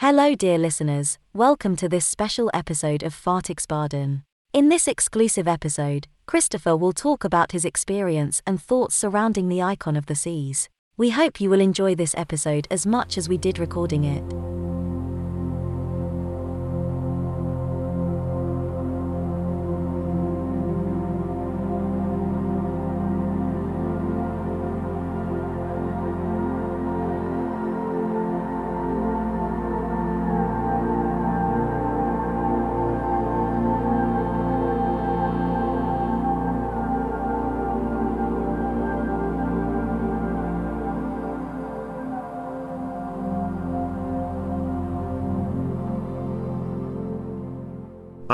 Hello, dear listeners. Welcome to this special episode of Fartixbaden. In this exclusive episode, Christopher will talk about his experience and thoughts surrounding the icon of the seas. We hope you will enjoy this episode as much as we did recording it.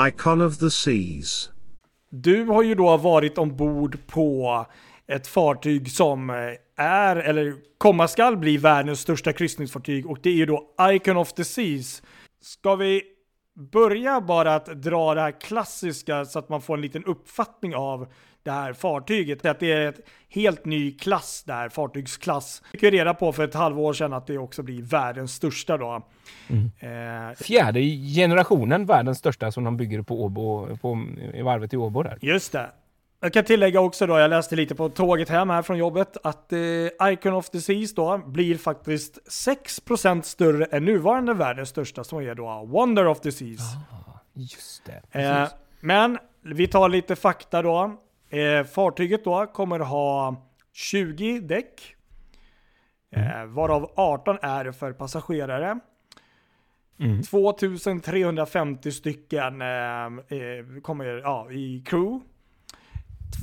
Icon of the Seas. Du har ju då varit ombord på ett fartyg som är, eller komma skall bli världens största kryssningsfartyg och det är ju då Icon of the Seas. Ska vi börja bara att dra det här klassiska så att man får en liten uppfattning av det här fartyget. Att det är ett helt ny klass där, fartygsklass. Jag fick reda på för ett halvår sedan att det också blir världens största då. Mm. Eh, Fjärde generationen världens största som de bygger på, Åbo, på i varvet i Åbo där. Just det. Jag kan tillägga också då, jag läste lite på tåget hem här från jobbet, att eh, Icon of the Seas då blir faktiskt 6% större än nuvarande världens största som är då Wonder of the Seas. Ah, just det. Eh, men vi tar lite fakta då. Eh, fartyget då kommer ha 20 däck, mm. eh, varav 18 är för passagerare. Mm. 2350 stycken eh, eh, kommer ja, i crew.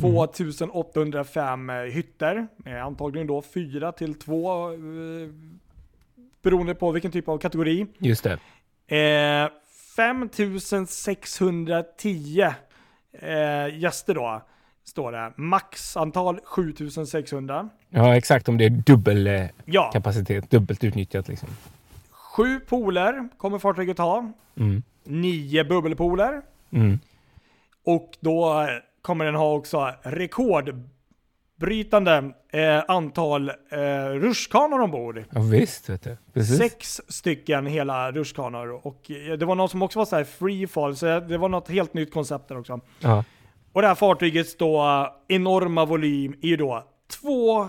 2805 mm. hytter, eh, antagligen då 4 till 2 eh, beroende på vilken typ av kategori. Just det. 5610 gäster då står det. Maxantal 7600. Ja, exakt om det är dubbel eh, ja. kapacitet, dubbelt utnyttjat liksom. Sju pooler kommer fartyget ha. Mm. Nio bubbelpooler. Mm. Och då eh, kommer den ha också rekordbrytande eh, antal eh, rutschkanor ombord. Ja, visst, vet du. Precis. Sex stycken hela rutschkanor. Och eh, det var någon som också var så här free fall, så det var något helt nytt koncept där också. Ja. Och det här fartygets då enorma volym är ju då två,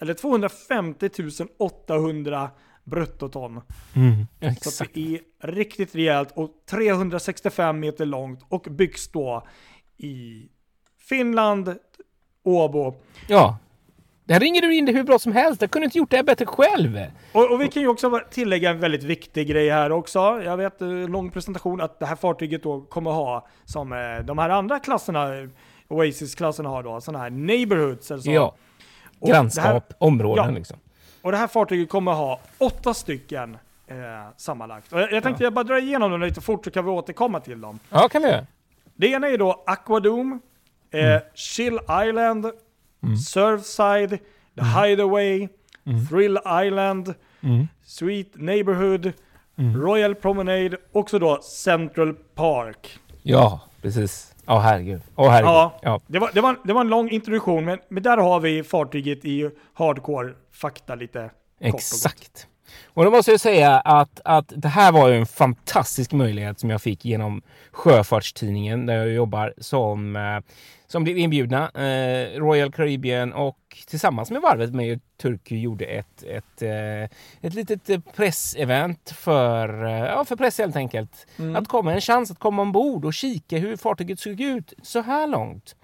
eller 250 800 bruttoton. Mm, så det är riktigt rejält och 365 meter långt och byggs då i Finland, Åbo. Ja, där ringer du in det hur bra som helst. Jag kunde inte gjort det här bättre själv. Och, och, vi kan ju också tillägga en väldigt viktig grej här också. Jag vet, eh, lång presentation, att det här fartyget då kommer ha, som eh, de här andra klasserna, Oasis-klasserna har då, sådana här neighborhoods eller så. Ja, grannskap, här, områden ja. liksom. Och det här fartyget kommer ha åtta stycken eh, sammanlagt. Och jag, jag tänkte ja. jag bara dra igenom dem lite fort så kan vi återkomma till dem. Ja, kan vi göra. Det ena är då Aquadome, eh, mm. Chill Island, mm. Surfside, The mm. Hideaway, mm. Thrill Island, mm. Sweet Neighborhood, mm. Royal Promenade, också då Central Park. Ja, precis. Ja, oh, herregud. Oh, herregud. Ja, ja. Det, var, det, var, det var en lång introduktion, men, men där har vi fartyget i hardcore fakta lite Exakt. Och då måste jag säga att, att det här var ju en fantastisk möjlighet som jag fick genom Sjöfartstidningen där jag jobbar som, eh, som blev inbjudna. Eh, Royal Caribbean och tillsammans med varvet med Turku gjorde ett, ett, eh, ett litet pressevent för, eh, ja, för press helt enkelt. Mm. Att komma, en chans att komma ombord och kika hur fartyget såg ut så här långt.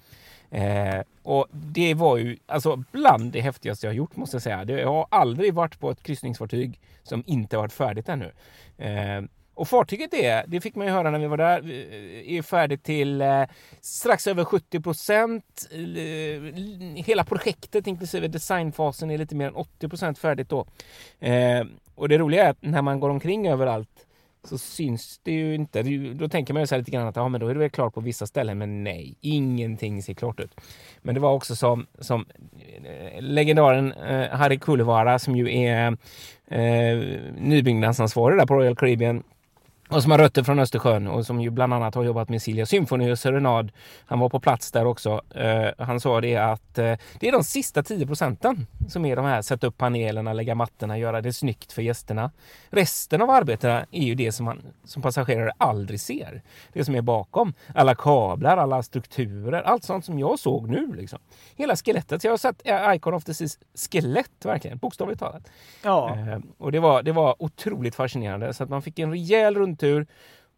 Eh, och det var ju alltså bland det häftigaste jag har gjort måste jag säga. Jag har aldrig varit på ett kryssningsfartyg som inte varit färdigt ännu. Eh, och fartyget är, det fick man ju höra när vi var där, eh, är färdigt till eh, strax över 70 procent. Eh, hela projektet inklusive designfasen är lite mer än 80 procent färdigt då. Och det roliga är att när man går omkring överallt så syns det ju inte. Då tänker man ju så lite grann att ja, men då är det väl klart på vissa ställen. Men nej, ingenting ser klart ut. Men det var också som, som legendaren Harry Kulevara som ju är eh, nybyggnadsansvarig där på Royal Caribbean och som har rötter från Östersjön och som ju bland annat har jobbat med Silja Symphony och Serenad. Han var på plats där också. Uh, han sa det att uh, det är de sista 10 procenten som är de här sätta upp panelerna, lägga mattorna, göra det snyggt för gästerna. Resten av arbetena är ju det som man som passagerare aldrig ser. Det som är bakom. Alla kablar, alla strukturer, allt sånt som jag såg nu liksom. Hela skelettet. Så jag har sett Icon of the Seas skelett verkligen, bokstavligt talat. Ja. Uh, och det var, det var otroligt fascinerande så att man fick en rejäl rund tur.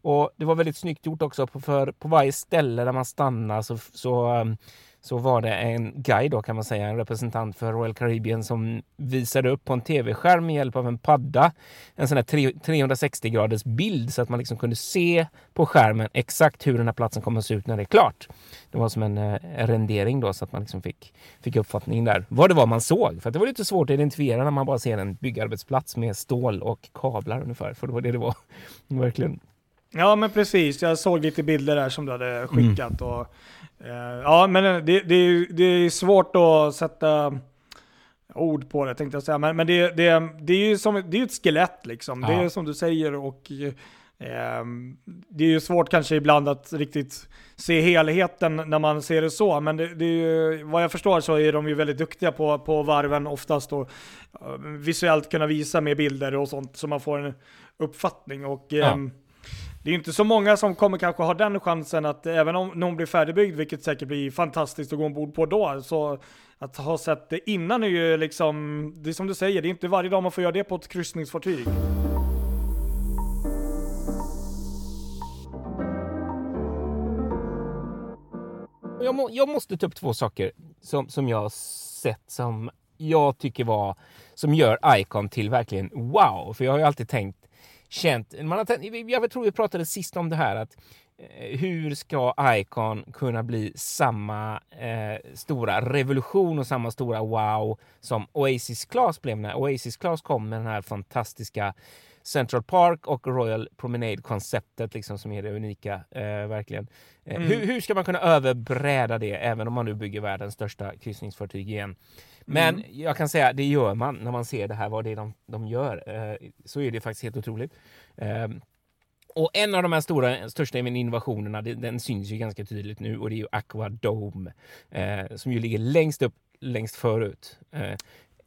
Och det var väldigt snyggt gjort också, för på varje ställe där man stannar så, så, um, så var det en guide då kan man säga, en representant för Royal Caribbean som visade upp på en tv-skärm med hjälp av en padda en sån här 360 graders bild så att man liksom kunde se på skärmen exakt hur den här platsen kommer att se ut när det är klart. Det var som en eh, rendering då så att man liksom fick, fick uppfattning där vad det var man såg. För det var lite svårt att identifiera när man bara ser en byggarbetsplats med stål och kablar ungefär. För det var det det var. Verkligen. Ja men precis, jag såg lite bilder där som du hade skickat. Mm. Och, eh, ja men det, det, det är svårt att sätta ord på det tänkte jag säga. Men, men det, det, det är ju som, det är ett skelett liksom. Ja. Det är som du säger och eh, det är ju svårt kanske ibland att riktigt se helheten när man ser det så. Men det, det är ju, vad jag förstår så är de ju väldigt duktiga på, på varven oftast och uh, visuellt kunna visa med bilder och sånt så man får en uppfattning. Och, ja. um, det är inte så många som kommer kanske ha den chansen att även om någon blir färdigbyggd, vilket säkert blir fantastiskt att gå ombord på då, så att ha sett det innan är ju liksom, det är som du säger, det är inte varje dag man får göra det på ett kryssningsfartyg. Jag, må, jag måste ta upp två saker som, som jag har sett som jag tycker var, som gör Icon till verkligen wow. För jag har ju alltid tänkt, känt, man har jag tror vi pratade sist om det här att eh, hur ska Icon kunna bli samma eh, stora revolution och samma stora wow som Oasis Class blev när Oasis Class kom med den här fantastiska Central Park och Royal Promenade-konceptet liksom som är det unika, eh, verkligen. Eh, mm. hur, hur, ska man kunna överbräda det även om man nu bygger världens största kryssningsfartyg igen? Men mm. jag kan säga, det gör man när man ser det här, vad det är de, de gör. Eh, så är det faktiskt helt otroligt. Ehm, och en av de här stora, största innovationerna, den syns ju ganska tydligt nu och det är ju Aqua Dome eh, som ju ligger längst upp, längst förut. Eh,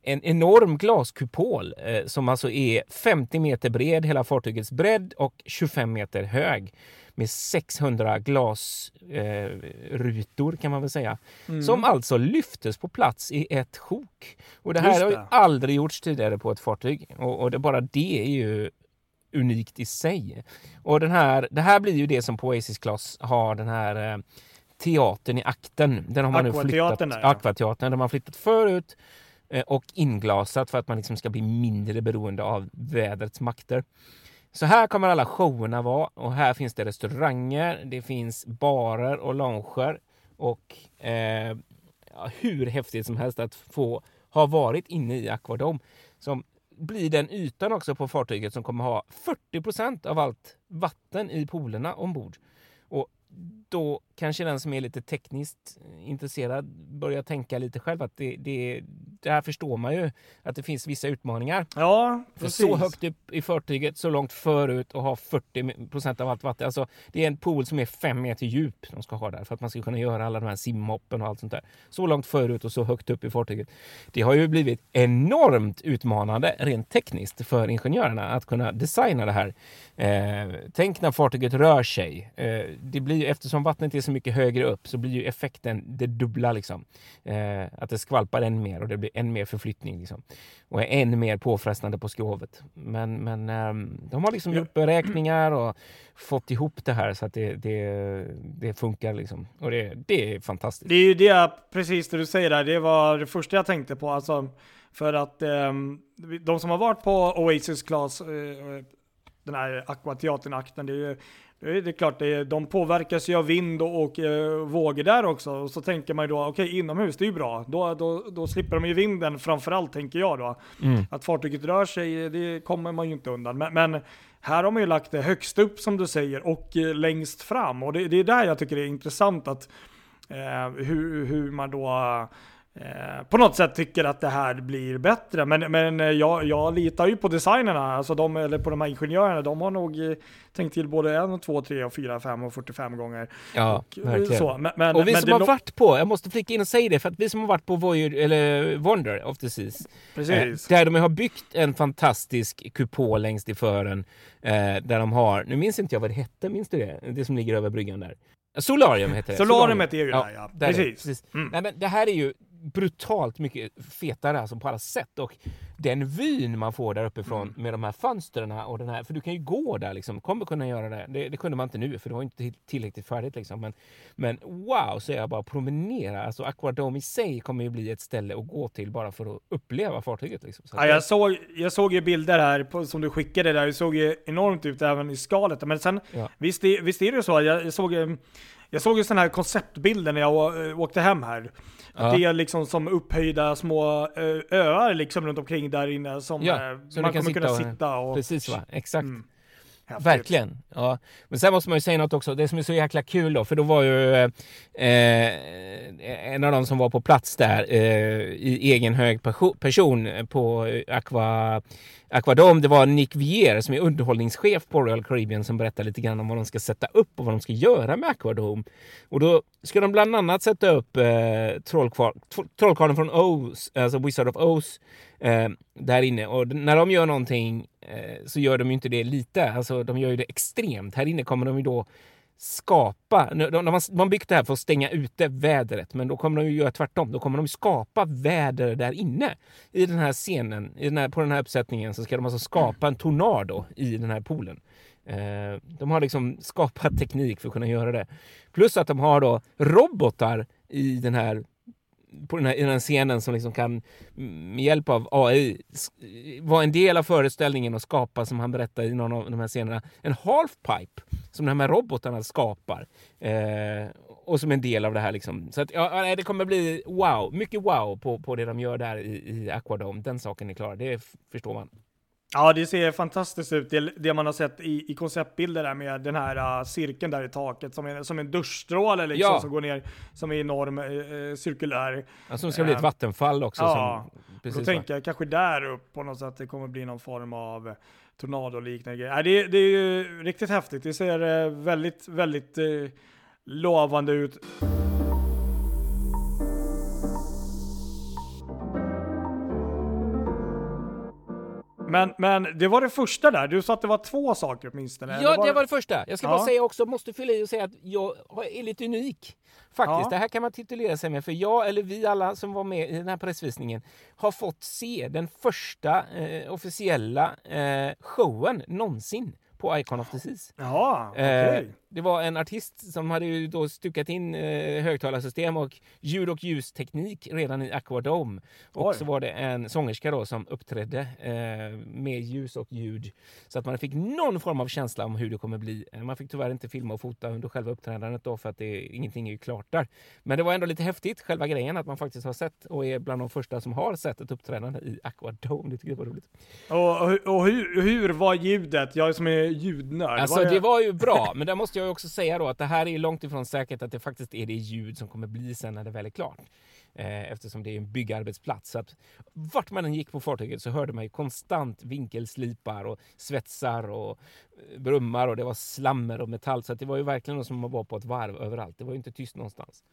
en enorm glaskupol eh, som alltså är 50 meter bred, hela fartygets bredd och 25 meter hög med 600 glasrutor eh, kan man väl säga. Mm. Som alltså lyftes på plats i ett sjok. Och det här det. har ju aldrig gjorts tidigare på ett fartyg. Och, och det, bara det är ju unikt i sig. Och den här, det här blir ju det som på Oasis Class har den här eh, teatern i akten. Den har man nu flyttat. Där, ja. Aquateatern. Den har man flyttat förut Eh, och inglasat för att man liksom ska bli mindre beroende av vädrets makter. Så här kommer alla showerna vara och här finns det restauranger, det finns barer och lounger och eh, hur häftigt som helst att få ha varit inne i Aquadome. Som blir den ytan också på fartyget som kommer ha 40% av allt vatten i poolerna ombord. Och då kanske den som är lite tekniskt intresserad börjar tänka lite själv att det, det, det här förstår man ju att det finns vissa utmaningar. Ja, precis. Så högt upp i fartyget, så långt förut och ha 40 procent av allt vatten. Alltså, det är en pool som är fem meter djup de ska ha där för att man ska kunna göra alla de här simhoppen och allt sånt där. Så långt förut och så högt upp i fartyget. Det har ju blivit enormt utmanande rent tekniskt för ingenjörerna att kunna designa det här. Eh, tänk när fartyget rör sig. Eh, det blir eftersom vattnet är så mycket högre upp så blir ju effekten det dubbla liksom. Eh, att det skvalpar än mer och det blir än mer förflyttning liksom. Och är än mer påfrestande på skrovet. Men, men eh, de har liksom gjort beräkningar och fått ihop det här så att det, det, det funkar liksom. Och det, det är fantastiskt. Det är ju det, precis det du säger där, det var det första jag tänkte på. Alltså, för att eh, de som har varit på Oasis Class, eh, den här Aquateatern-akten, det är ju det är klart, de påverkas ju av vind och, och eh, vågor där också. Och så tänker man ju då, okej okay, inomhus, det är ju bra. Då, då, då slipper de ju vinden framförallt, tänker jag då. Mm. Att fartyget rör sig, det kommer man ju inte undan. Men, men, här har man ju lagt det högst upp som du säger och eh, längst fram. Och det, det är där jag tycker det är intressant att eh, hur, hur man då eh, på något sätt tycker att det här blir bättre. Men, men eh, jag, jag litar ju på designerna, alltså de, eller på de här ingenjörerna. De har nog eh, tänkt till både en, två, tre, och fyra, fem och 45 gånger. Ja, och, verkligen. Så. Men, men, och vi men som har varit på, jag måste flika in och säga det, för att vi som har varit på Voyager, eller Wonder of the Seas, Precis. Eh, där de har byggt en fantastisk kupol längst i fören, eh, där de har, nu minns inte jag vad det hette, minns du det? Det som ligger över bryggan där. Solarium heter det. Solariumet är ju där ja. Det. Precis. Precis. Mm. Nej, men det här är ju brutalt mycket fetare alltså på alla sätt och den vyn man får där uppifrån Mm. med de här fönstren och den här, för du kan ju gå där liksom, kommer kunna göra det. det. Det kunde man inte nu för det var inte till- tillräckligt färdigt liksom. Men, men wow, så jag bara promenera. Alltså Aquadome i sig kommer ju bli ett ställe att gå till bara för att uppleva fartyget liksom. Så Ja, jag, såg, jag såg ju bilder här på, som du skickade där, det såg ju enormt ut även i skalet. Men sen, Ja. visst, visst är det så, jag, jag såg ju- jag såg ju sådana här konceptbilder när jag äh, åkte hem här. Att Ja. Det är liksom som upphöjda små ö, öar liksom runt omkring där inne som Ja, eh, man kommer kunna sitta och- sitta och... Precis va, exakt. Mm. Verkligen. Ja. Men sen måste man ju säga något också. Det som är så jäkla kul då, för då var ju eh, en av de som var på plats där eh, i egen hög perso- person på eh, Aqua, Aquadome, det var Nick Vier som är underhållningschef på Royal Caribbean som berättar lite grann om vad de ska sätta upp och vad de ska göra med Aquadome. Och då ska de bland annat sätta upp eh, Trollkarlen från Oz, alltså Wizard of Oz, eh, där inne. Och när de gör någonting eh, så gör de ju inte det lite, alltså de gör ju det extremt. Här inne kommer de ju då skapa, de, har- byggt det här för att stänga ute vädret, men då kommer de ju göra tvärtom. Då kommer de skapa väder där inne. I den här scenen, i den här, på den här uppsättningen, så ska de alltså skapa en tornado i den här poolen. Eh, de har liksom skapat teknik för att kunna göra det. Plus att de har då robotar i den här på den här, i den här scenen som liksom kan med hjälp av AI vara en del av föreställningen och skapa, som han berättar i någon av de här scenerna, en halfpipe som de här robotarna skapar. Eh, och som en del av det här. Liksom. Så att, ja, det kommer bli wow, mycket wow på, på det de gör där i, i Aquadome. Den saken är klar, det förstår man. Ja, det ser fantastiskt ut. Det, det man har sett i, i konceptbilder där med den här uh, cirkeln där i taket som, är, som en duschstråle liksom Ja. som går ner som är enorm, uh, cirkulär. Alltså, det ska bli ett vattenfall också. ja, som, Då precis, va? tänker jag kanske där upp på något sätt det kommer bli någon form av tornadoliknande grej. Nej, det, det är ju riktigt häftigt. Det ser eh, väldigt, väldigt lovande ut. Men, men det var det första där. Du sa att det var två saker åtminstone. Ja, eller det var det första. Jag ska Ja. bara säga också, måste fylla i och säga att jag är lite unik. Faktiskt, Ja. det här kan man titulera sig med, för jag eller vi alla som var med i den här pressvisningen har fått se den första eh, officiella eh, showen någonsin på Icon of the Seas. Ja, okej. Eh, det var en artist som hade då stukat in eh, högtalarsystem och ljud och ljusteknik redan i Aquadome. Och Oj. så var det en sångerska då som uppträdde eh, med ljus och ljud. Så att man fick någon form av känsla om hur det kommer bli. Eh, Man fick tyvärr inte filma och fota under själva uppträdandet då för att det, ingenting är ju klart där. Men det var ändå lite häftigt, själva grejen, att man faktiskt har sett och är bland de första som har sett ett uppträdande i Aquadome. Det tycker jag var roligt. Och, och, hur, hur var ljudet? Jag som är ljudnörd. Alltså var det var ju bra, men där måste jag jag också säga då att det här är långt ifrån säkert att det faktiskt är det ljud som kommer bli sen när det väl är klart. Eh, eftersom det är en byggarbetsplats. Så att vart man än gick på fartyget så hörde man ju konstant vinkelslipar och svetsar och eh, brummar och det var slammer och metall. Så att det var ju verkligen som att vara på ett varv överallt. Det var ju inte tyst någonstans.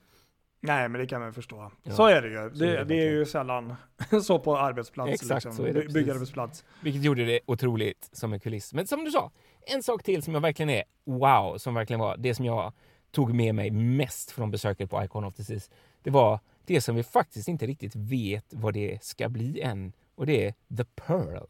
Nej, men det kan man förstå. Ja. Så är det ju. är Det, det det är ju sällan så på arbetsplats. Exakt, liksom. så är det. Byggarbetsplats. Vilket gjorde det otroligt som en kuliss. Men som du sa, en sak till som jag verkligen är wow, som verkligen var det som jag tog med mig mest från besöket på Icon of the Seas. Det var det som vi faktiskt inte riktigt vet vad det ska bli än. Och det är The Pearl.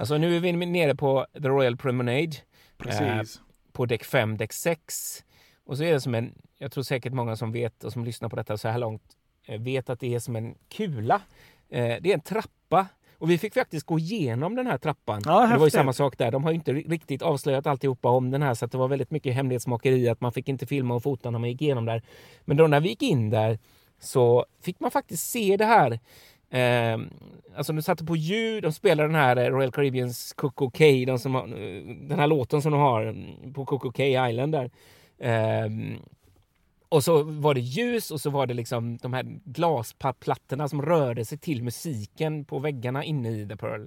Alltså nu är vi nere på The Royal Promenade. eh, Precis. på däck 5, däck 6. Och så är det som en, jag tror säkert många som vet och som lyssnar på detta så här långt eh, vet att det är som en kula. Eh, Det är en trappa och vi fick faktiskt gå igenom den här trappan. Ja, det var ju samma sak där. De har ju inte riktigt avslöjat alltihopa om den här så att det var väldigt mycket hemlighetsmakeri att man fick inte filma och fota när man gick igenom där. Men då när vi gick in där så fick man faktiskt se det här Eh, alltså de satte på ljud, de spelade den här eh, Royal Caribbeans Coco K, de som har, eh, den här låten som de har mm, på Coco K Island där. Eh, och så var det ljus och så var det liksom de här glasplattorna som rörde sig till musiken på väggarna inne i The Pearl.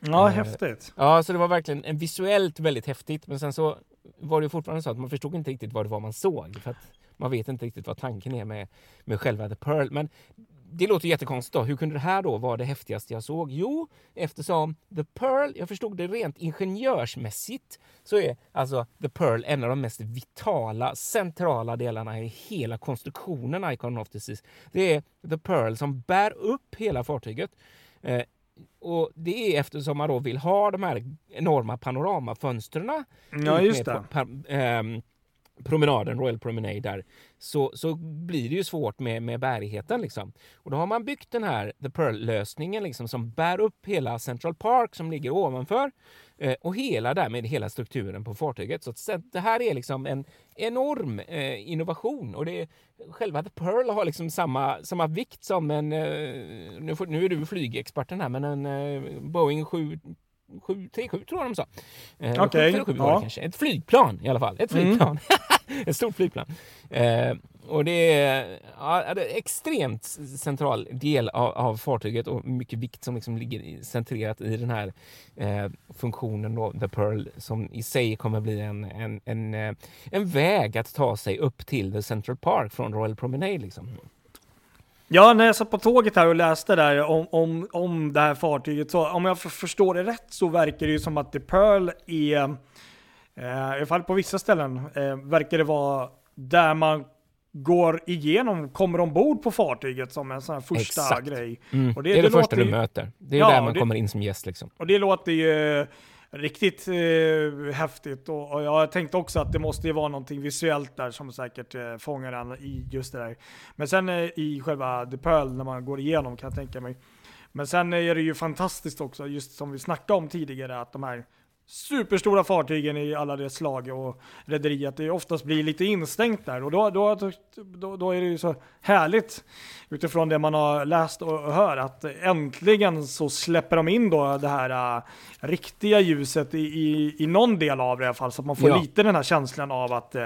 Ja, eh, häftigt. Ja, så det var verkligen en visuellt väldigt häftigt. Men sen så var det fortfarande så att man förstod inte riktigt vad det var man såg. För att man vet inte riktigt vad tanken är med, med själva The Pearl. Men det låter jättekonstigt då. Hur kunde det här då vara det häftigaste jag såg? Jo, eftersom The Pearl, jag förstod det rent ingenjörsmässigt, så är alltså The Pearl en av de mest vitala, centrala delarna i hela konstruktionen Icon of the. Det är The Pearl som bär upp hela fartyget. Eh, och det är eftersom man då vill ha de här enorma panoramafönstren. Ja, just det. Pa, eh, promenaden, Royal Promenade där, så, så blir det ju svårt med, med bärigheten. Liksom. Och då har man byggt den här The Pearl-lösningen liksom, som bär upp hela Central Park som ligger ovanför eh, och hela därmed hela strukturen på fartyget. Så det här är liksom en enorm eh, innovation och det är, själva The Pearl har liksom samma, samma vikt som en, eh, nu, får, nu är du flygexperten här, men en eh, Boeing 7 737 tror jag de sa. Eh. Okay. Ja. Kanske. Ett flygplan i alla fall. Ett mm. flygplan. Mm. Ett stort flygplan. Eh, och det är, ja, det är extremt central del av, av, fartyget och mycket vikt som liksom ligger centrerat i den här eh, funktionen då, The Pearl, som i sig kommer bli en, en, en, eh, en väg att ta sig upp till The Central Park från Royal Promenade. Liksom. Ja, när jag satt på tåget här och läste där om, om, om det här fartyget, så om jag förstår det rätt så verkar det ju som att The Pearl är, eh, i alla fall på vissa ställen, eh, verkar det vara där man går igenom, kommer ombord på fartyget som en sån här första Exakt. grej. Mm. Och det, det är det, det första du möter. Det är ja, där man det, kommer in som gäst liksom. Och det låter ju riktigt eh, häftigt. Och, och, jag tänkte också att det måste ju vara någonting visuellt där som säkert eh, fångar den i just det där. Men sen eh, i själva The Pearl när man går igenom kan jag tänka mig. Men sen eh, är det ju fantastiskt också, just som vi snackade om tidigare, att de här superstora fartygen i alla dess slag och rederiet det oftast blir lite instängt där och då, då, då, då, är det ju så härligt utifrån det man har läst och hör att äntligen så släpper de in då det här uh, riktiga ljuset i, i, i någon del av det i alla fall så att man får ja. lite den här känslan av att uh,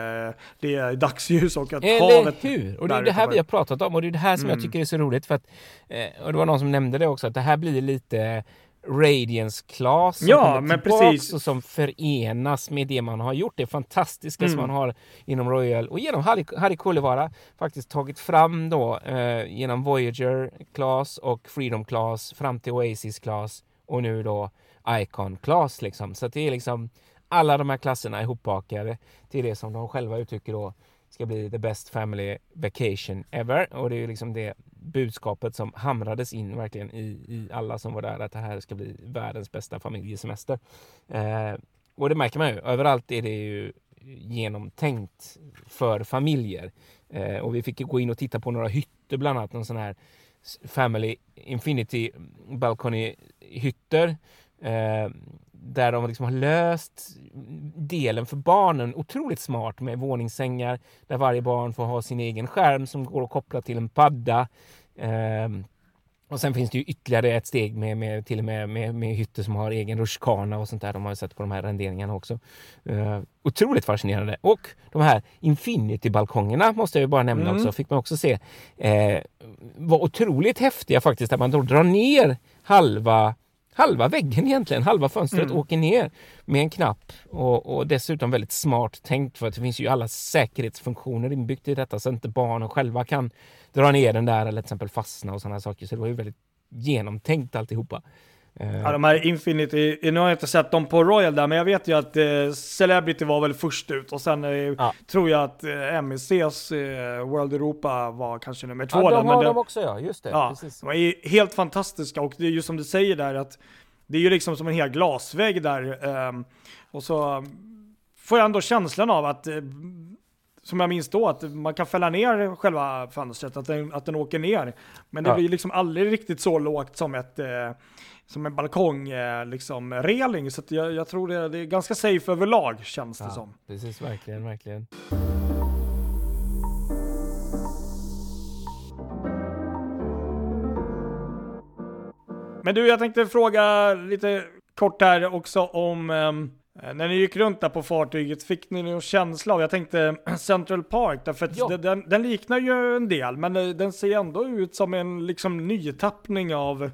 det är dagsljus och att Eller havet... hur! Och det är det här vi har pratat om och det är det här som mm. jag tycker är så roligt för att uh, och det var någon som nämnde det också att det här blir lite Radiance Class som ja, men precis. och som förenas med det man har gjort, det fantastiska mm. som man har inom Royal och genom Harry, Harry Kullivara faktiskt tagit fram då eh, genom Voyager Class och Freedom Class fram till Oasis Class och nu då Icon Class liksom. Så det är liksom alla de här klasserna ihopbakade till det som de själva uttrycker då ska bli the best family vacation ever. Och det är ju liksom det budskapet som hamrades in verkligen i, i alla som var där, att det här ska bli världens bästa familjesemester. Eh, och det märker man ju, överallt är det ju genomtänkt för familjer. Eh, och vi fick gå in och titta på några hytter, bland annat någon sån här Family Infinity Balcony hytter. Eh, där de liksom har löst delen för barnen otroligt smart med våningssängar där varje barn får ha sin egen skärm som går att koppla till en padda. Eh, och sen finns det ju ytterligare ett steg med, med till och med med, med hytter som har egen rutschkana och sånt där. De har sett på de här renderingarna också. Uh, otroligt fascinerande. Och de här Infinity-balkongerna måste jag bara nämna mm. också. Fick man också se. Uh, var otroligt häftiga faktiskt. Där man då drar ner halva halva väggen egentligen, halva fönstret mm. åker ner med en knapp och, och, dessutom väldigt smart tänkt för att det finns ju alla säkerhetsfunktioner inbyggt i detta så att inte barnen själva kan dra ner den där eller till exempel fastna och sådana saker. Så det var ju väldigt genomtänkt alltihopa. Ja, de här Infinity, nu har jag inte sett dem på Royal där, men jag vet ju att eh, Celebrity var väl först ut och sen eh, ja. tror jag att eh, MECs eh, World Europa var kanske nummer två. Ja, de har men de också ja, just det. Ja, precis. De är helt fantastiska och det är ju som du säger där att det är ju liksom som en hel glasvägg där. Ehm, och så får jag ändå känslan av att eh, som jag minns då, att man kan fälla ner själva fönstret, att den, att den åker ner. Men det ja. blir liksom aldrig riktigt så lågt som ett eh, som en balkong, eh, liksom reling. Så jag, jag, tror det, det, är ganska safe överlag känns det som. Precis, verkligen, verkligen. Men du, jag tänkte fråga lite kort här också om um, Eh, när ni gick runt där på fartyget, fick ni någon känsla av, jag tänkte Central Park, därför att ja. den, den, liknar ju en del, men eh, den ser ändå ut som en liksom nytappning av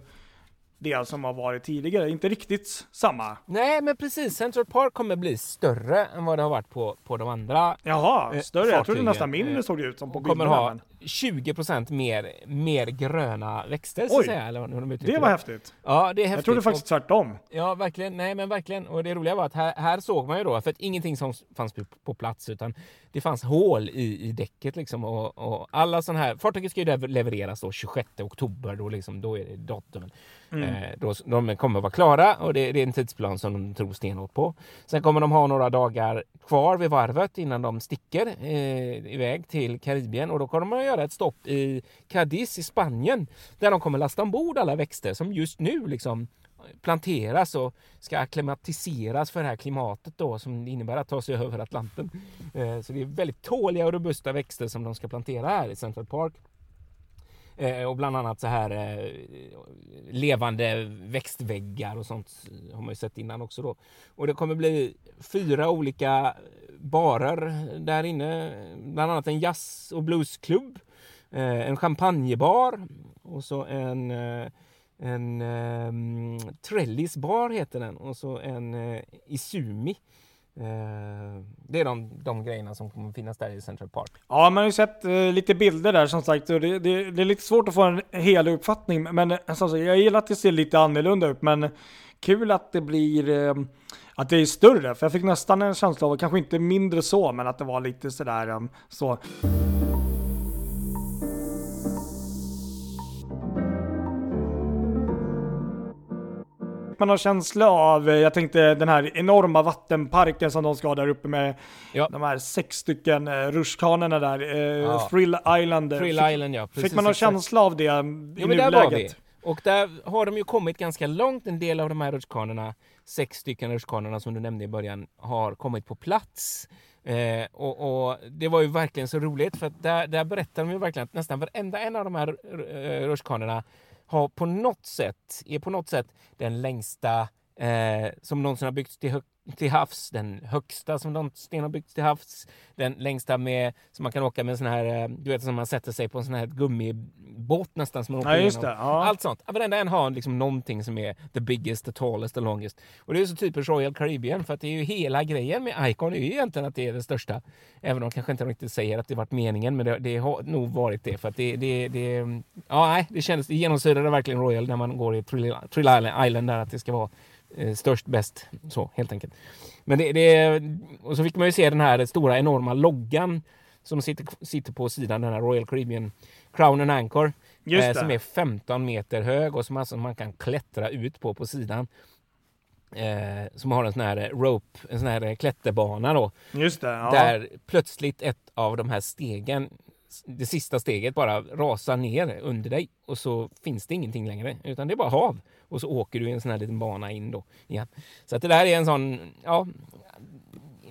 det som har varit tidigare. Inte riktigt samma. Nej, men precis. Central Park kommer bli större än vad det har varit på, på de andra Jaha, eh, större? Jag trodde nästan mindre såg det ut som på bilderna. kommer ha 20 procent mer, mer gröna växter, så att säga. Eller de det var häftigt. Ja, det är häftigt. Jag trodde faktiskt tvärtom. Ja, verkligen. Nej, men verkligen. Och det roliga var att här, här såg man ju då, för att ingenting som fanns på plats, utan det fanns hål i, i däcket liksom. Och, och alla sådana här, fartyget ska ju levereras då 26 oktober, då, liksom, då är det datumen. Mm. Eh, då, de kommer vara klara och det, det, är en tidsplan som de tror stenhårt på. Sen kommer de ha några dagar kvar vid varvet innan de sticker eh, iväg till Karibien och då kommer de göra ett stopp i Cadiz i Spanien där de kommer lasta ombord alla växter som just nu liksom planteras och ska akklimatiseras för det här klimatet då som innebär att ta sig över Atlanten. Eh, så det är väldigt tåliga och robusta växter som de ska plantera här i Central Park. Eh, och bland annat så här eh, levande växtväggar och sånt har man ju sett innan också då. Och det kommer bli fyra olika barer där inne. Bland annat en jazz och bluesklubb, eh, en champagnebar och så en eh, en um, Trellisbar heter den och så en eh, uh, Isumi Eh, det är de, de grejerna som kommer finnas där i Central Park. Ja, man har ju sett eh, lite bilder där som sagt. Och det, det, det, är lite svårt att få en hel uppfattning. Men eh, som sagt, jag gillar att det ser lite annorlunda ut. Men kul att det blir eh, att det är större. För jag fick nästan en känsla av, kanske inte mindre så, men att det var lite sådär eh, så. Man har känsla av, eh, jag tänkte den här enorma vattenparken som de ska ha där uppe med ja. de här sex stycken uh, rutschkanorna där, uh, ja. Thrill Island. Thrill fick, Island ja. Precis, fick man någon känsla av det i jo, nuläget? Och där har de ju kommit ganska långt. En del av de här rutschkanorna, sex stycken rutschkanorna som du nämnde i början, har kommit på plats. Eh, och, och, det var ju verkligen så roligt för att där, där berättar de ju verkligen att nästan varenda en av de här rutschkanorna har på något sätt, är på något sätt den längsta eh, som någonsin har byggts till, till havs, den högsta som någonsin har byggts till havs, den längsta med, som man kan åka med en sån här, eh, du vet som man sätter sig på en sån här gummibåt nästan som man åker ja, just det, ja. Allt sånt. Varenda en har liksom någonting som är the biggest, the tallest, the longest. Och det är så typiskt Royal Caribbean för att det är ju hela grejen med Icon är ju egentligen att det är det största. Även om de kanske inte riktigt säger att det varit meningen, men det, det har nog varit det för att det, det, det ja, nej, det kändes, det genomsyrade verkligen Royal när man går i Trill, Island där att det ska vara störst, bäst, så helt enkelt. Men det, det, och så fick man ju se den här stora enorma loggan som sitter, sitter på sidan, den här Royal Caribbean Crown and Anchor. Eh, som är 15 meter hög och som alltså man kan klättra ut på på sidan. Eh, som har en sån här rope, en sån här klätterbana då. Just det, ja. Där plötsligt ett av de här stegen det sista steget bara rasar ner under dig och så finns det ingenting längre utan det är bara hav och så åker du i en sån här liten bana in då igen. Så att det där är en sån, ja,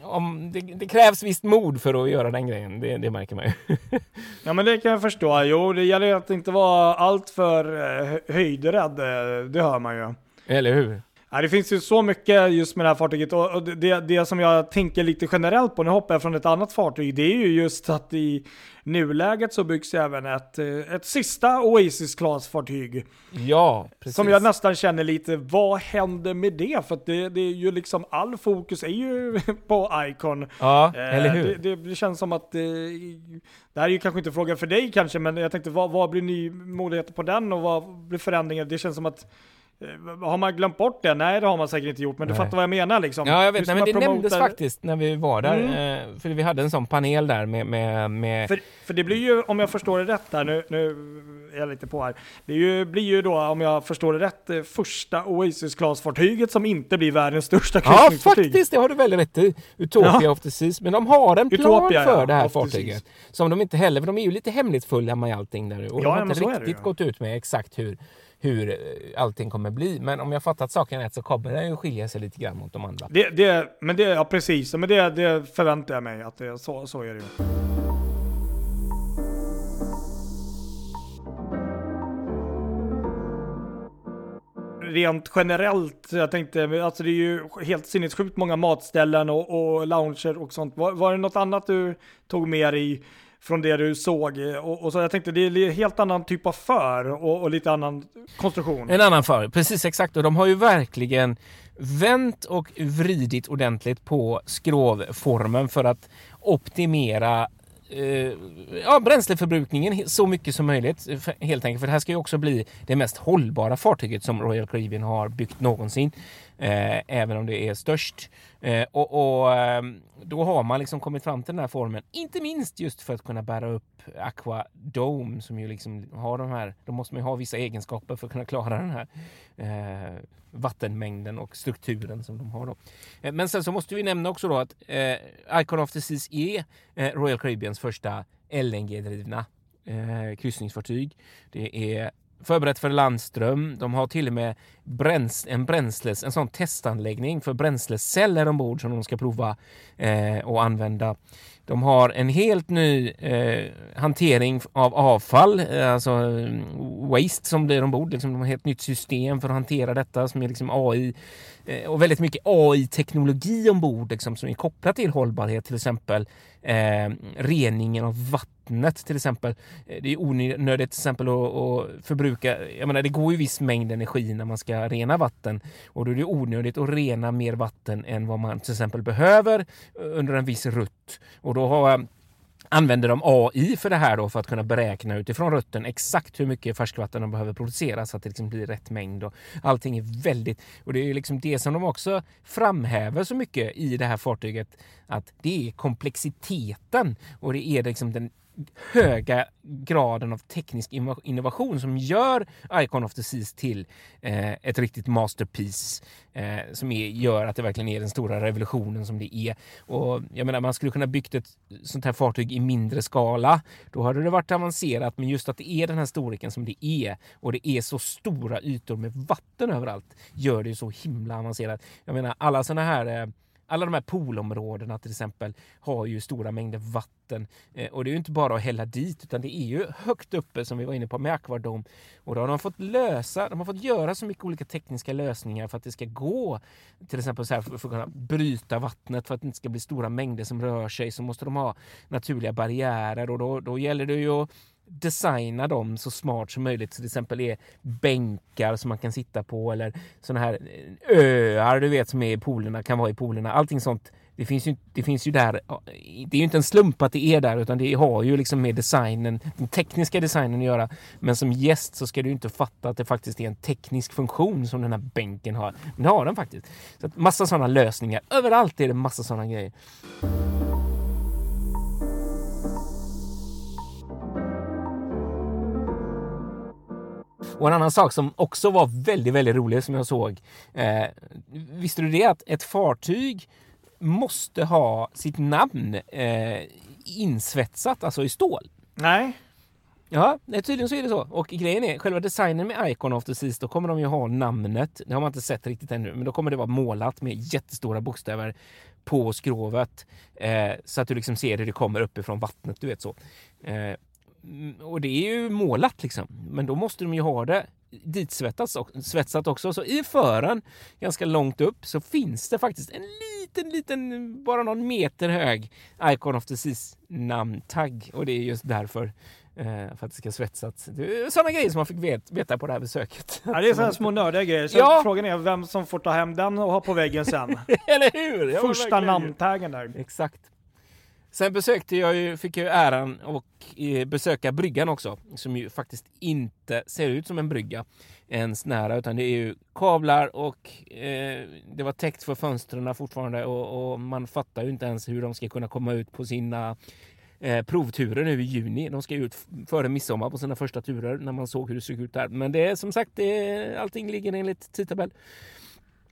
om, det, det, krävs visst mod för att göra den grejen, det, det märker man ju. ja men det kan jag förstå. Jo, det gäller att inte vara alltför eh, höjdrädd, eh, det hör man ju. Eller hur? Ja, det finns ju så mycket just med det här fartyget och det, det som jag tänker lite generellt på, nu hoppar jag från ett annat fartyg, det är ju just att i nuläget så byggs även ett, eh, ett sista Oasis Class-fartyg. Ja, precis. Som jag nästan känner lite, vad händer med det? För det, det är ju liksom, all fokus är ju på Icon. Ja, eh, eller hur? Det, det, känns som att, eh, det här är ju kanske inte frågan för dig kanske, men jag tänkte vad, vad blir ny möjligheter på den och vad blir förändringar? Det känns som att har man glömt bort det? Nej, det har man säkert inte gjort, men Nej. du fattar vad jag menar liksom. Ja, jag vet. Nej, men det promotar... nämndes faktiskt när vi var där, mm. Eh, för vi hade en sån panel där med... med, med... För, för, det blir ju, om jag förstår det rätt här, nu, nu är jag lite på här. Det ju, blir ju då, om jag förstår det rätt, eh, första Oasis Class-fartyget som inte blir världens största kryssningsfartyg. Ja, faktiskt, det har du väldigt rätt i. Utopia ja. of the Seas. Men de har en plan Utopia, för ja, det här fartyget. Som de inte heller, för de är ju lite hemlighetsfulla med allting där. Och ja, de har inte riktigt gått ut med exakt hur hur eh, allting kommer bli. Men om jag fattat saken rätt så kommer den ju skilja sig lite grann mot de andra. Det, det, men det, ja precis, men det, det förväntar jag mig att det, så, så är det ju. rent generellt, jag tänkte, alltså det är ju helt sinnessjukt många matställen och, och lounger och sånt. Var, var det något annat du tog med dig från det du såg? Och, och så jag tänkte, det är en helt annan typ av för och, och lite annan konstruktion. En annan för, precis exakt. Och de har ju verkligen vänt och vridit ordentligt på skrovformen för att optimera eh, ja, bränsleförbrukningen så mycket som möjligt eh, helt enkelt. För det här ska ju också bli det mest hållbara fartyget som Royal Caribbean har byggt någonsin. Eh, även om det är störst. Eh, och, och eh, då har man liksom kommit fram till den här formen. Inte minst just för att kunna bära upp Aqua Dome som ju liksom har de här. Då måste man ju ha vissa egenskaper för att kunna klara den här eh, vattenmängden och strukturen som de har. Då. Eh, men sen så måste vi nämna också då att eh, Icon of the Seas är eh, Royal Caribbeans första LNG-drivna eh, kryssningsfartyg. Det är förberett för landström. De har till och med bräns en bränsles, en sån testanläggning för bränsleceller ombord som de ska prova eh, och använda. De har en helt ny eh, hantering av avfall, eh, alltså waste som blir ombord. Liksom, de har ett helt nytt system för att hantera detta som är liksom AI Eh, och väldigt mycket AI-teknologi ombord liksom, som är kopplat till hållbarhet, till exempel eh, reningen av vattnet till exempel. Eh, det är onödigt till exempel att, att förbruka, jag menar det går ju viss mängd energi när man ska rena vatten och då är det onödigt att rena mer vatten än vad man till exempel behöver eh, under en viss rutt. Och då har använder de AI för det här då för att kunna beräkna utifrån rutten exakt hur mycket färskvatten de behöver producera så att det liksom blir rätt mängd. Och allting är väldigt... Och det är liksom det som de också framhäver så mycket i det här fartyget att det är komplexiteten och det är liksom den höga graden av teknisk innovation som gör Icon of the Seas till eh, ett riktigt masterpiece eh, som är, gör att det verkligen är den stora revolutionen som det är. Och jag menar, man skulle kunna byggt ett sånt här fartyg i mindre skala. Då hade det varit avancerat, men just att det är den här storleken som det är och det är så stora ytor med vatten överallt gör det så himla avancerat. Jag menar, alla såna här eh, alla de här poolområdena till exempel har ju stora mängder vatten. Eh, och det är ju inte bara att hälla dit utan det är ju högt uppe som vi var inne på med Aquadome och då har de fått lösa, de har fått göra så mycket olika tekniska lösningar för att det ska gå. Till exempel så här för, för att kunna bryta vattnet för att det inte ska bli stora mängder som rör sig så måste de ha naturliga barriärer. Och då, då gäller det ju att designa dem så smart som möjligt. Så till exempel är bänkar som man kan sitta på eller sådana här eh, öar du vet som är i poolerna, kan vara i poolerna. Allting sånt. Det finns ju, det finns ju där. Det är ju inte en slump att det är där utan det har ju liksom med designen, den tekniska designen att göra. Men som gäst så ska du inte fatta att det faktiskt är en teknisk funktion som den här bänken har. Men det har den faktiskt. Så att massa sådana lösningar. Överallt är det massa sådana grejer. Och en annan sak som också var väldigt, väldigt rolig som jag såg. Eh, visste du det att ett fartyg måste ha sitt namn eh, insvetsat, alltså i stål? Nej. Ja, tydligen så är det så. Och grejen är, själva designen med Icon of the Seas, då kommer de ju ha namnet. Det har man inte sett riktigt ännu, men då kommer det vara målat med jättestora bokstäver på skrovet. Eh, så att du liksom ser hur det kommer uppifrån vattnet, du vet så. Eh, och det är ju målat liksom. Men då måste de ju ha det ditsvetsat svetsat också. Så i fören, ganska långt upp, så finns det faktiskt en liten, liten, bara någon meter hög Icon of the Seas namntagg. Och det är just därför. Eh, för att det ska svetsas. Sådana grejer som man fick veta på det här besöket. Ja, det är sådana små nördiga grejer. Så ja. frågan är vem som får ta hem den och ha på väggen sen. Eller hur? Första namntaggen där. Exakt. Sen besökte jag ju, fick jag äran att eh, besöka bryggan också, som ju faktiskt inte ser ut som en brygga ens nära, utan det är ju kablar och eh, det var täckt för fönstren fortfarande och, och, man fattar ju inte ens hur de ska kunna komma ut på sina eh, provturer nu i juni. De ska ut före midsommar på sina första turer när man såg hur det såg ut där. Men det är som sagt, det, allting ligger enligt tidtabell.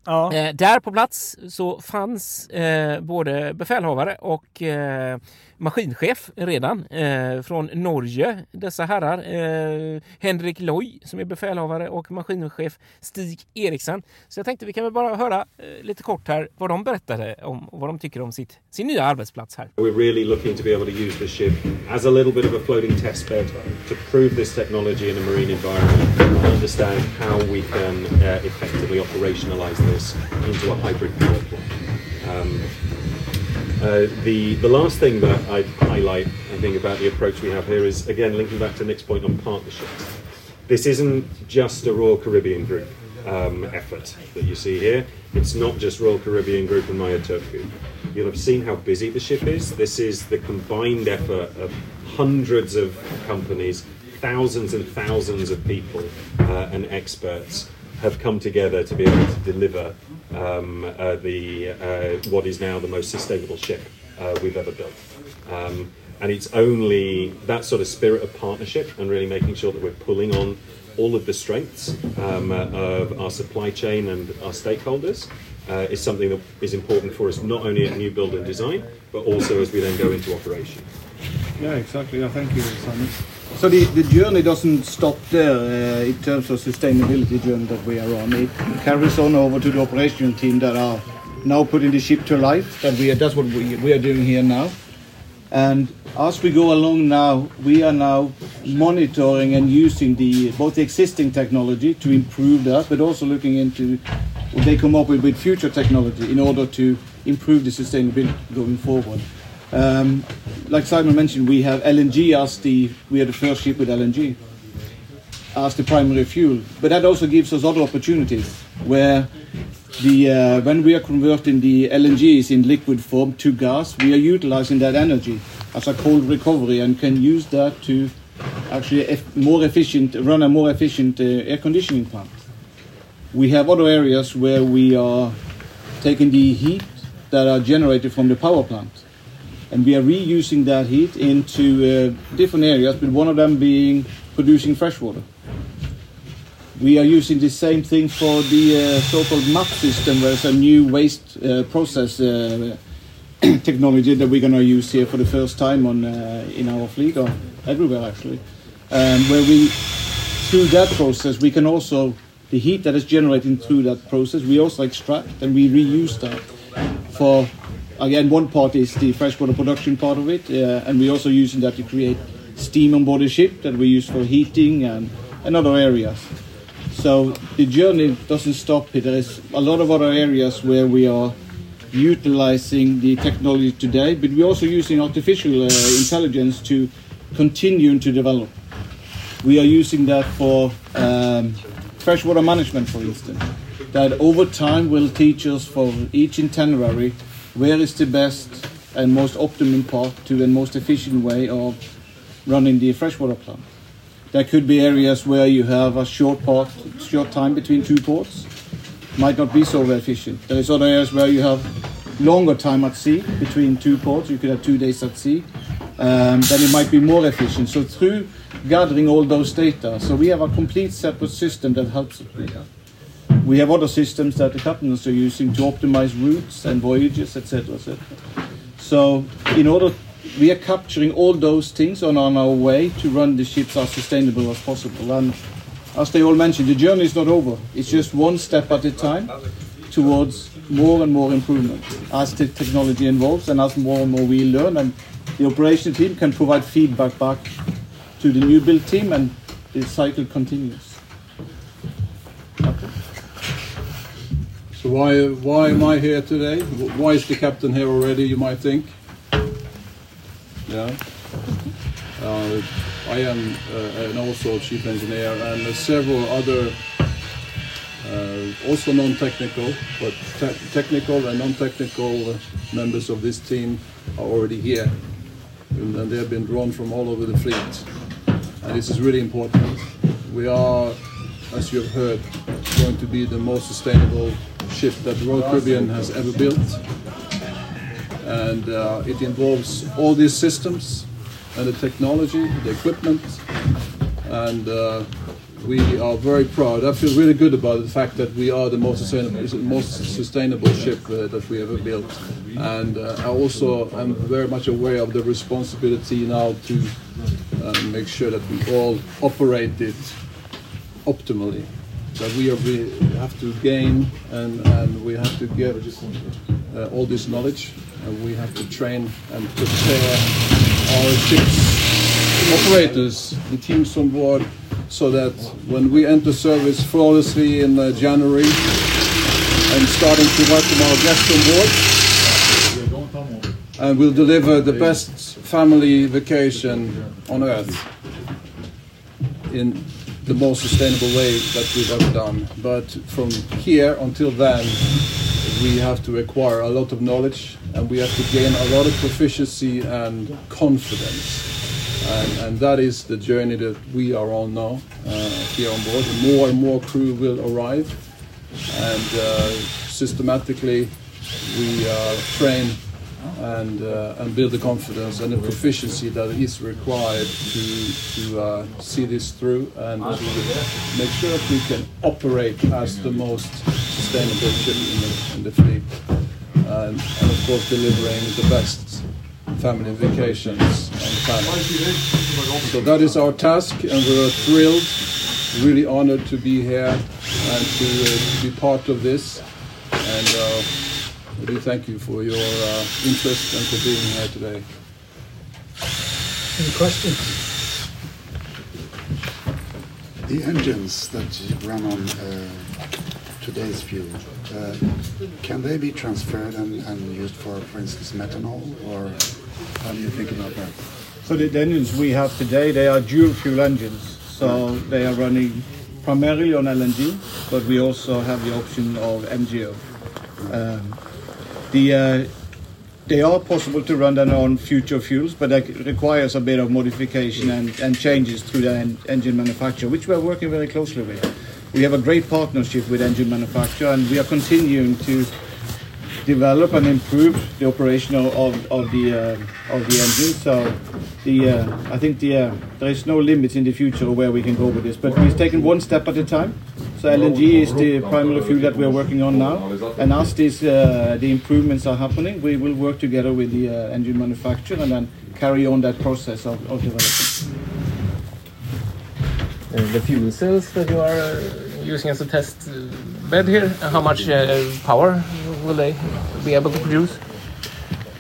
Ja. Eh, där på plats så fanns eh, både befälhavare och eh, maskinchef redan eh, från Norge. Dessa herrar. Eh, Henrik Loy som är befälhavare och maskinchef Stig Eriksson. Så jag tänkte vi kan väl bara höra eh, lite kort här vad de berättade om och vad de tycker om sitt, sin nya arbetsplats här. We're really looking to be able to use this ship as a little bit of a floating test bed to prove this technology in a marine environment and understand how we can uh, effectively operationalize this into a hybrid power plant. Um, Uh, the the last thing that I'd highlight, I think, about the approach we have here is again linking back to Nick's point on partnerships. This isn't just a Royal Caribbean Group um, effort that you see here. It's not just Royal Caribbean Group and Maya Turku. You'll have seen how busy the ship is. This is the combined effort of hundreds of companies, thousands and thousands of people uh, and experts have come together to be able to deliver um, uh, the uh, what is now the most sustainable ship uh, we've ever built. Um, and it's only that sort of spirit of partnership and really making sure that we're pulling on all of the strengths um, of our supply chain and our stakeholders uh, is something that is important for us not only at new build and design, but also as we then go into operation. Yeah, exactly. Yeah, thank you, Simon. So the, the journey doesn't stop there uh, in terms of sustainability journey that we are on. It carries on over to the operational team that are now putting the ship to life. That we are, that's what we, we are doing here now. And as we go along now, we are now monitoring and using the both the existing technology to improve that, but also looking into what they come up with with future technology in order to improve the sustainability going forward. Um, like Simon mentioned, we have LNG as the we are the first ship with LNG as the primary fuel, but that also gives us other opportunities where the uh, when we are converting the LNGs in liquid form to gas, we are utilizing that energy as a cold recovery and can use that to actually more efficient run a more efficient uh, air conditioning plant. We have other areas where we are taking the heat that are generated from the power plant and we are reusing that heat into uh, different areas, but one of them being producing fresh water. We are using the same thing for the uh, so-called MAP system, where it's a new waste uh, process uh, technology that we're going to use here for the first time on uh, in our fleet, or everywhere actually, um, where we through that process we can also the heat that is generated through that process we also extract and we reuse that for again, one part is the freshwater production part of it, uh, and we're also using that to create steam on board the ship that we use for heating and, and other areas. So the journey doesn't stop here. There is a lot of other areas where we are utilizing the technology today, but we're also using artificial uh, intelligence to continue to develop. We are using that for um, freshwater management, for instance, that over time will teach us for each itinerary where is the best and most optimum path to the most efficient way of running the freshwater plant. There could be areas where you have a short part, short time between two ports, might not be so efficient. There is other areas where you have longer time at sea between two ports. You could have two days at sea. Um, then it might be more efficient. So through gathering all those data, so we have a complete separate system that helps with that. We have other systems that the captains are using to optimize routes and voyages, etc. etc. So, in order, we are capturing all those things on, on our way to run the ships as sustainable as possible. And as they all mentioned, the journey is not over. It's just one step at a time towards more and more improvement as the technology evolves and as more and more we learn. And the operation team can provide feedback back to the new build team, and the cycle continues. So why why am I here today? Why is the captain here already? You might think. Yeah. Uh, I am uh, and also chief engineer and uh, several other uh, also non-technical but te technical and non-technical uh, members of this team are already here and, and they have been drawn from all over the fleet and this is really important. We are, as you have heard, going to be the most sustainable ship that Royal Caribbean has ever built. And uh, it involves all these systems and the technology, the equipment, and uh, we are very proud. I feel really good about the fact that we are the most sustainable, most sustainable ship uh, that we ever built, and uh, I also am very much aware of the responsibility now to uh, make sure that we all operate it optimally. That we, we have to gain and, and we have to get uh, all this knowledge, and we have to train and prepare our ships operators, the teams on board, so that when we enter service flawlessly in uh, January and starting to welcome our guests on board, and we'll deliver the best family vacation on earth in the most sustainable way that we've ever done. But from here until then, we have to acquire a lot of knowledge and we have to gain a lot of proficiency and confidence and, and that is the journey that we are on now uh, here on board. More and more crew will arrive, and uh, systematically we uh, train and uh, and build the confidence and the proficiency that is required to to uh, see this through and make sure that we can operate as the most sustainable ship in the, in the fleet, and, and of course delivering the best family vacations. So that is our task, and we're thrilled, really honored to be here and to, uh, to be part of this. And uh, I do thank you for your uh, interest and for being here today. Any questions? The engines that run on uh, today's fuel, uh, can they be transferred and, and, used for, for instance, methanol, or how do you think about that? So the, the engines we have today, they are dual fuel engines, so they are running primarily on LNG, but we also have the option of MGO. Um, the uh, they are possible to run them on future fuels, but that requires a bit of modification and, and changes through the en engine manufacturer, which we are working very closely with. We have a great partnership with engine manufacturer, and we are continuing to develop and improve the operation of, of the uh, of the engine. So the uh, I think the uh, there is no limits in the future where we can go with this, but we've taken one step at a time. LNG is the primary fuel that we are working on now, and as these uh, the improvements are happening, we will work together with the uh, engine manufacturer and then carry on that process of, of development. the fuel cells that you are using as a test bed here, how much uh, power will they be able to produce?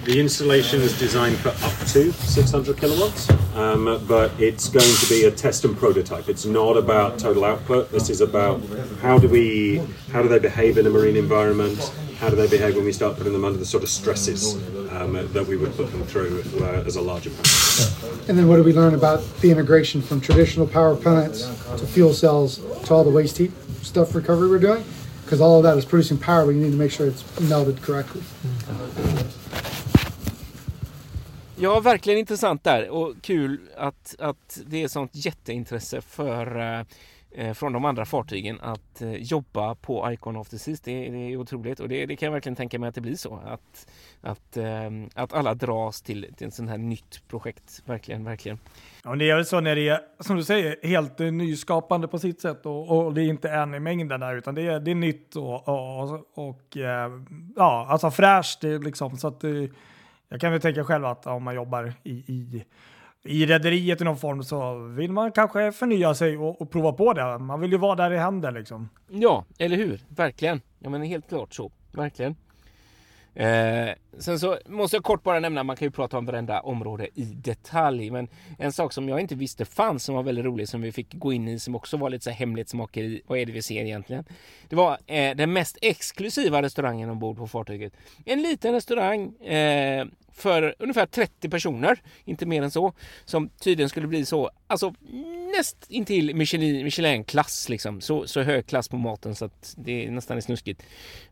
The installation is designed for up to 600 kilowatts, um, but it's going to be a test and prototype. It's not about total output. This is about how do we, how do they behave in a marine environment? How do they behave when we start putting them under the sort of stresses um, that we would put them through uh, as a larger plant? And then what do we learn about the integration from traditional power plants to fuel cells to all the waste heat stuff recovery we're doing? Because all of that is producing power, but you need to make sure it's melted correctly. Ja, verkligen intressant där och kul att, att det är sånt jätteintresse för eh, eh, från de andra fartygen att eh, jobba på Icon of the Seas. Det, det är otroligt och det, det, kan jag verkligen tänka mig att det blir så. Att, att, eh, att alla dras till, till en sån här nytt projekt. Verkligen, verkligen. Ja, det är väl så när det är, som du säger, helt eh, nyskapande på sitt sätt och, och det är inte en i mängden där utan det är, det är nytt och, och, och eh, ja, alltså fräscht liksom. Så att jag kan väl tänka själv att om man jobbar i, i, i rederiet i någon form så vill man kanske förnya sig och, och, prova på det. Man vill ju vara där det händer liksom. Ja, eller hur? Verkligen. Ja, men helt klart så. Verkligen. Eh, sen så måste jag kort bara nämna, man kan ju prata om varenda område i detalj, men en sak som jag inte visste fanns som var väldigt rolig som vi fick gå in i som också var lite så här hemlighetsmakeri. Vad är det vi ser egentligen? Det var eh, den mest exklusiva restaurangen ombord på fartyget. En liten restaurang eh, för ungefär 30 personer, inte mer än så, som tydligen skulle bli så, alltså näst intill Michelin-klass liksom. Så, så hög klass på maten så att det är nästan är snuskigt.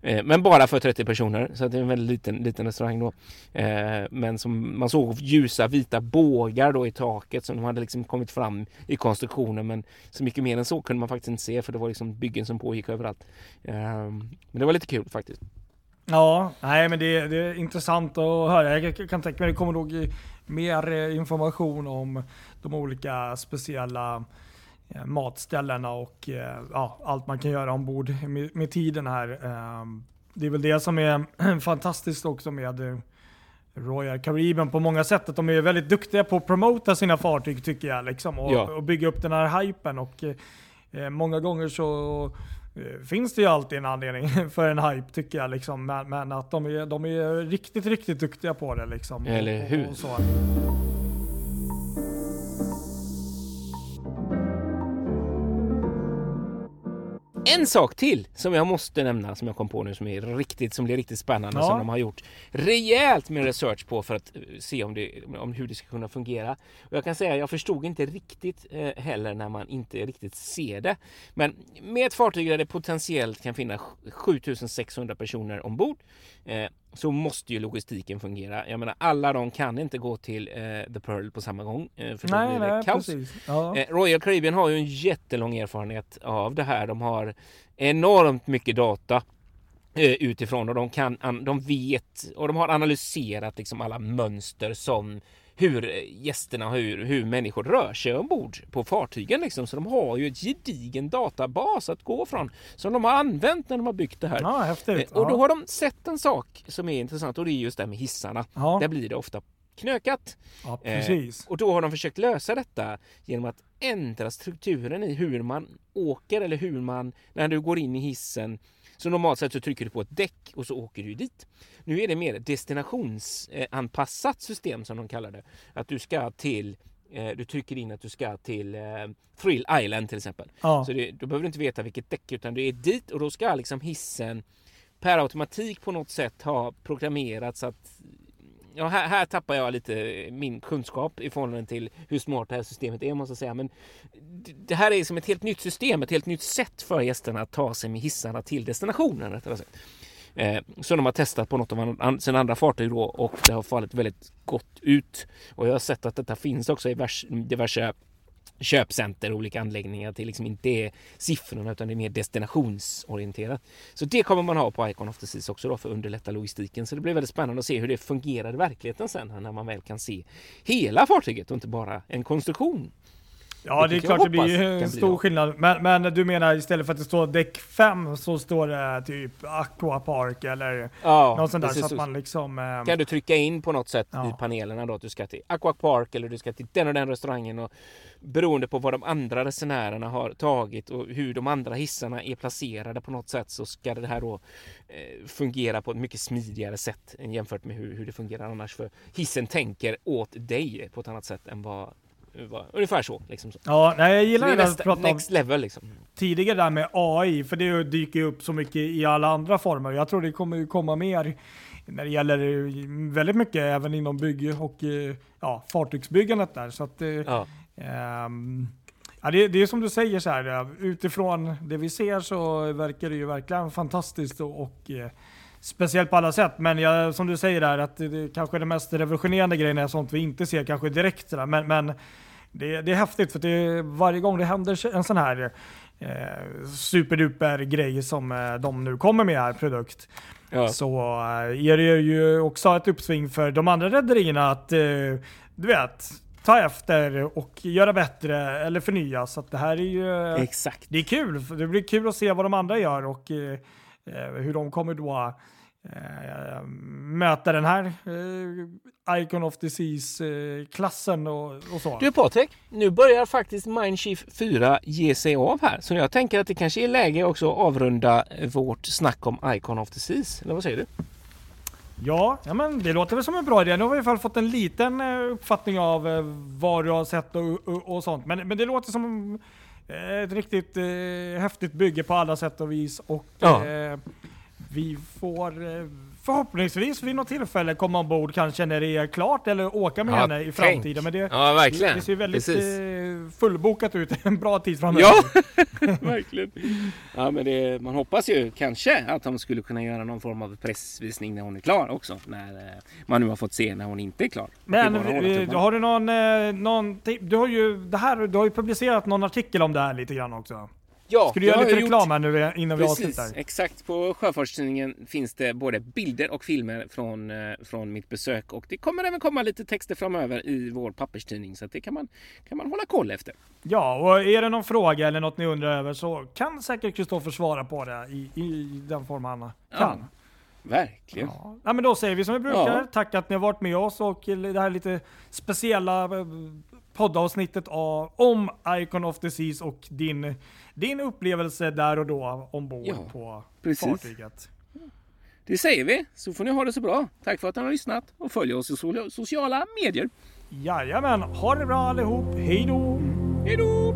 Eh, men bara för 30 personer, så att det är en väldigt liten, liten restaurang då. Eh, men som man såg ljusa vita bågar då i taket som de hade liksom kommit fram i konstruktionen. Men så mycket mer än så kunde man faktiskt inte se för det var liksom byggen som pågick överallt. Eh, men det var lite kul faktiskt. Ja, nej men det, det, är intressant att höra. Jag kan tänka mig att det kommer nog mer information om de olika speciella eh, matställena och eh, ja, allt man kan göra ombord med, med tiden här. Eh, det är väl det som är fantastiskt också med eh, Royal Caribbean på många sätt. Att de är väldigt duktiga på att promota sina fartyg tycker jag. Liksom, och, Ja. och bygga upp den här hypen. Och, eh, många gånger så eh, finns det ju alltid en anledning för en hype tycker jag. Liksom. Men, men att de är, de är riktigt, riktigt duktiga på det. Liksom. Eller Och- hur? Och så. En sak till som jag måste nämna som jag kom på nu som är riktigt, som blir riktigt spännande Ja. som de har gjort rejält med research på för att eh, se om, det, om hur det ska kunna fungera. Och jag kan säga jag förstod inte riktigt eh, heller när man inte riktigt ser det. Men med ett fartyg där det potentiellt kan finnas 7600 personer ombord eh, så måste ju logistiken fungera. Jag menar alla de kan inte gå till eh, The Pearl på samma gång eh, för då Nej, blir det nej, kaos. Ja. Eh, Royal Caribbean har ju en jättelång erfarenhet av det här. De har enormt mycket data eh, utifrån och de kan, an, de vet och de har analyserat liksom alla mönster som hur eh, gästerna, hur, hur människor rör sig ombord på fartygen liksom. Så de har ju ett gedigen databas att gå från som de har använt när de har byggt det här. Ja, häftigt. Eh, Och då har de sett en sak som är intressant och det är just det här med hissarna. Ja. Där blir det ofta knökat. Ja, Eh, precis. och då har de försökt lösa detta genom att ändra strukturen i hur man åker eller hur man, när du går in i hissen. Så normalt sett så trycker du på ett däck och så åker du dit. Nu är det mer destinationsanpassat system som de kallar det. Att du ska till eh, du trycker in att du ska till eh, Thrill Island till exempel. Ja. Så det, då behöver du inte veta vilket däck utan du är dit och då ska liksom hissen per automatik på något sätt ha programmerats att Ja, här, här tappar jag lite eh, min kunskap i förhållande till hur smart det här systemet är måste jag säga. Men det- här är som ett helt nytt system, ett helt nytt sätt för gästerna att ta sig med hissarna till destinationen. rättare sagt. Eh, som de har testat på något av sina andra fartyg då och det har fallit väldigt gott ut. Och jag har sett att detta finns också i vers, diverse köpcenter och olika anläggningar. Att det liksom inte är siffrorna utan det är mer destinationsorienterat. Så det kommer man ha på Icon of the Seas också då för att underlätta logistiken. Så det blir väldigt spännande att se hur det fungerar i verkligheten sen när man väl kan se hela fartyget och inte bara en konstruktion. Ja, det är klart det blir ju en bli stor av. skillnad. Men, men du menar istället för att det står däck 5 så står det typ Aqua Park eller Ja, något sånt där. Så att man liksom... eh, Kan du trycka in på något sätt Ja. i panelerna då att du ska till Aqua Park eller du ska till den och den restaurangen och beroende på vad de andra resenärerna har tagit och hur de andra hissarna är placerade på något sätt så ska det här då eh, fungera på ett mycket smidigare sätt jämfört med hur, hur det fungerar annars för hissen tänker åt dig på ett annat sätt än vad ungefär så. Liksom. Ja, nej, jag Så gillar det det nästa, prata om next level liksom. tidigare där med AI, för det dyker ju upp så mycket i alla andra former. Jag tror det kommer komma mer när det gäller eh, väldigt mycket även inom bygg och eh, ja, fartygsbyggandet där. Så att, eh, Ja. ehm, ja, det, det är som du säger så här, utifrån det vi ser så verkar det ju verkligen fantastiskt och, och speciellt på alla sätt. Men jag, som du säger där, att det, det kanske det mest revolutionerande grejen är sånt vi inte ser kanske direkt. Sådär. Men, men det, det är häftigt för det, varje gång det händer en sån här eh, superduper grej som eh, de nu kommer med här produkt Ja. så eh, är det ju också ett uppsving för de andra rederierna att eh, du vet ta efter och göra bättre eller förnya. Så att det här är ju Exakt. det är kul. Det blir kul att se vad de andra gör och eh, hur de kommer då eh, möta den här eh, Icon of Disease-klassen och, och så. Du Patrik, nu börjar faktiskt Mindshift 4 ge sig av här. Så jag tänker att det kanske är läge också att avrunda vårt snack om Icon of the Seas. Eller vad säger du? Ja, ja men det låter väl som en bra idé. Nu har vi i alla fall fått en liten eh, uppfattning av eh, vad du har sett och, och, och sånt. Men, men det låter som eh, ett riktigt eh, häftigt bygge på alla sätt och vis. Och Ja. eh, vi får eh, förhoppningsvis vid något tillfälle komma ombord kanske när det är klart eller åka med Ja, henne i tänk. framtiden. Men det, Ja, verkligen. det, ser väldigt Precis. eh, fullbokat ut en bra tid framöver. Ja, verkligen. Ja, men det, man hoppas ju kanske att de skulle kunna göra någon form av pressvisning när hon är klar också. När eh, man nu har fått se när hon inte är klar. Men är har du någon, eh, någon, du har ju det här, du har ju publicerat någon artikel om det här lite grann också. Ja, Ska du göra lite reklam gjort- här nu innan vi Precis, avslutar? exakt. På Sjöfartstidningen finns det både bilder och filmer från, eh, från mitt besök och det kommer även komma lite texter framöver i vår papperstidning så det kan man, kan man hålla koll efter. Ja, och är det någon fråga eller något ni undrar över så kan säkert Kristoffer svara på det i, i den form han kan. Verkligen. Ja. ja, men då säger vi som vi brukar. Ja. Tack att ni har varit med oss och det här lite speciella eh, poddavsnittet av, om Icon of the Seas och din, din upplevelse där och då ombord Ja, på precis. fartyget. Det säger vi, så får ni ha det så bra. Tack för att ni har lyssnat och följ oss i so- sociala medier. Jajamän, ha det bra allihop. Hej då! Hej då!